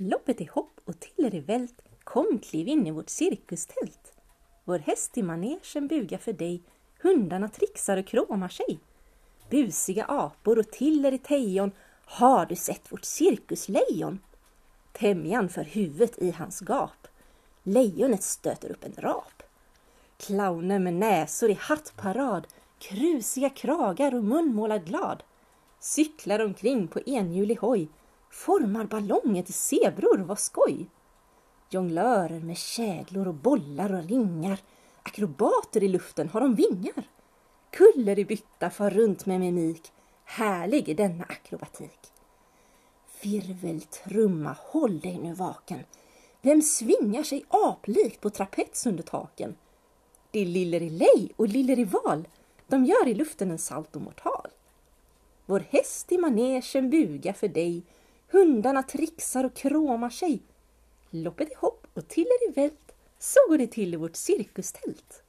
Loppet är hopp och till i vält. Kom, kliv in i vårt cirkustält. Vår häst i manegen bugar för dig. Hundarna trixar och kråmar sig. Busiga apor och tiller i tejon. Har du sett vårt cirkuslejon? Tämjan för huvudet i hans gap. Lejonet stöter upp en rap. Clowner med näsor i hattparad, krusiga kragar och munmålad glad. Cyklar omkring på enhjulig hoj, formar ballonger till zebror, vad skoj! Jonglörer med käglor och bollar och ringar, akrobater i luften har de vingar. Kuller i bytta far runt med mimik, härlig är denna akrobatik. Virveltrumma, håll dig nu vaken. Vem svingar sig aplikt på trapets under taken? Det är Lillerilej och Lillerival. De gör i luften en saltomortal. Vår häst i manegen bugar för dig. Hundarna trixar och kråmar sig. Loppet är hopp och till är det vält. Så går det till i vårt cirkustält.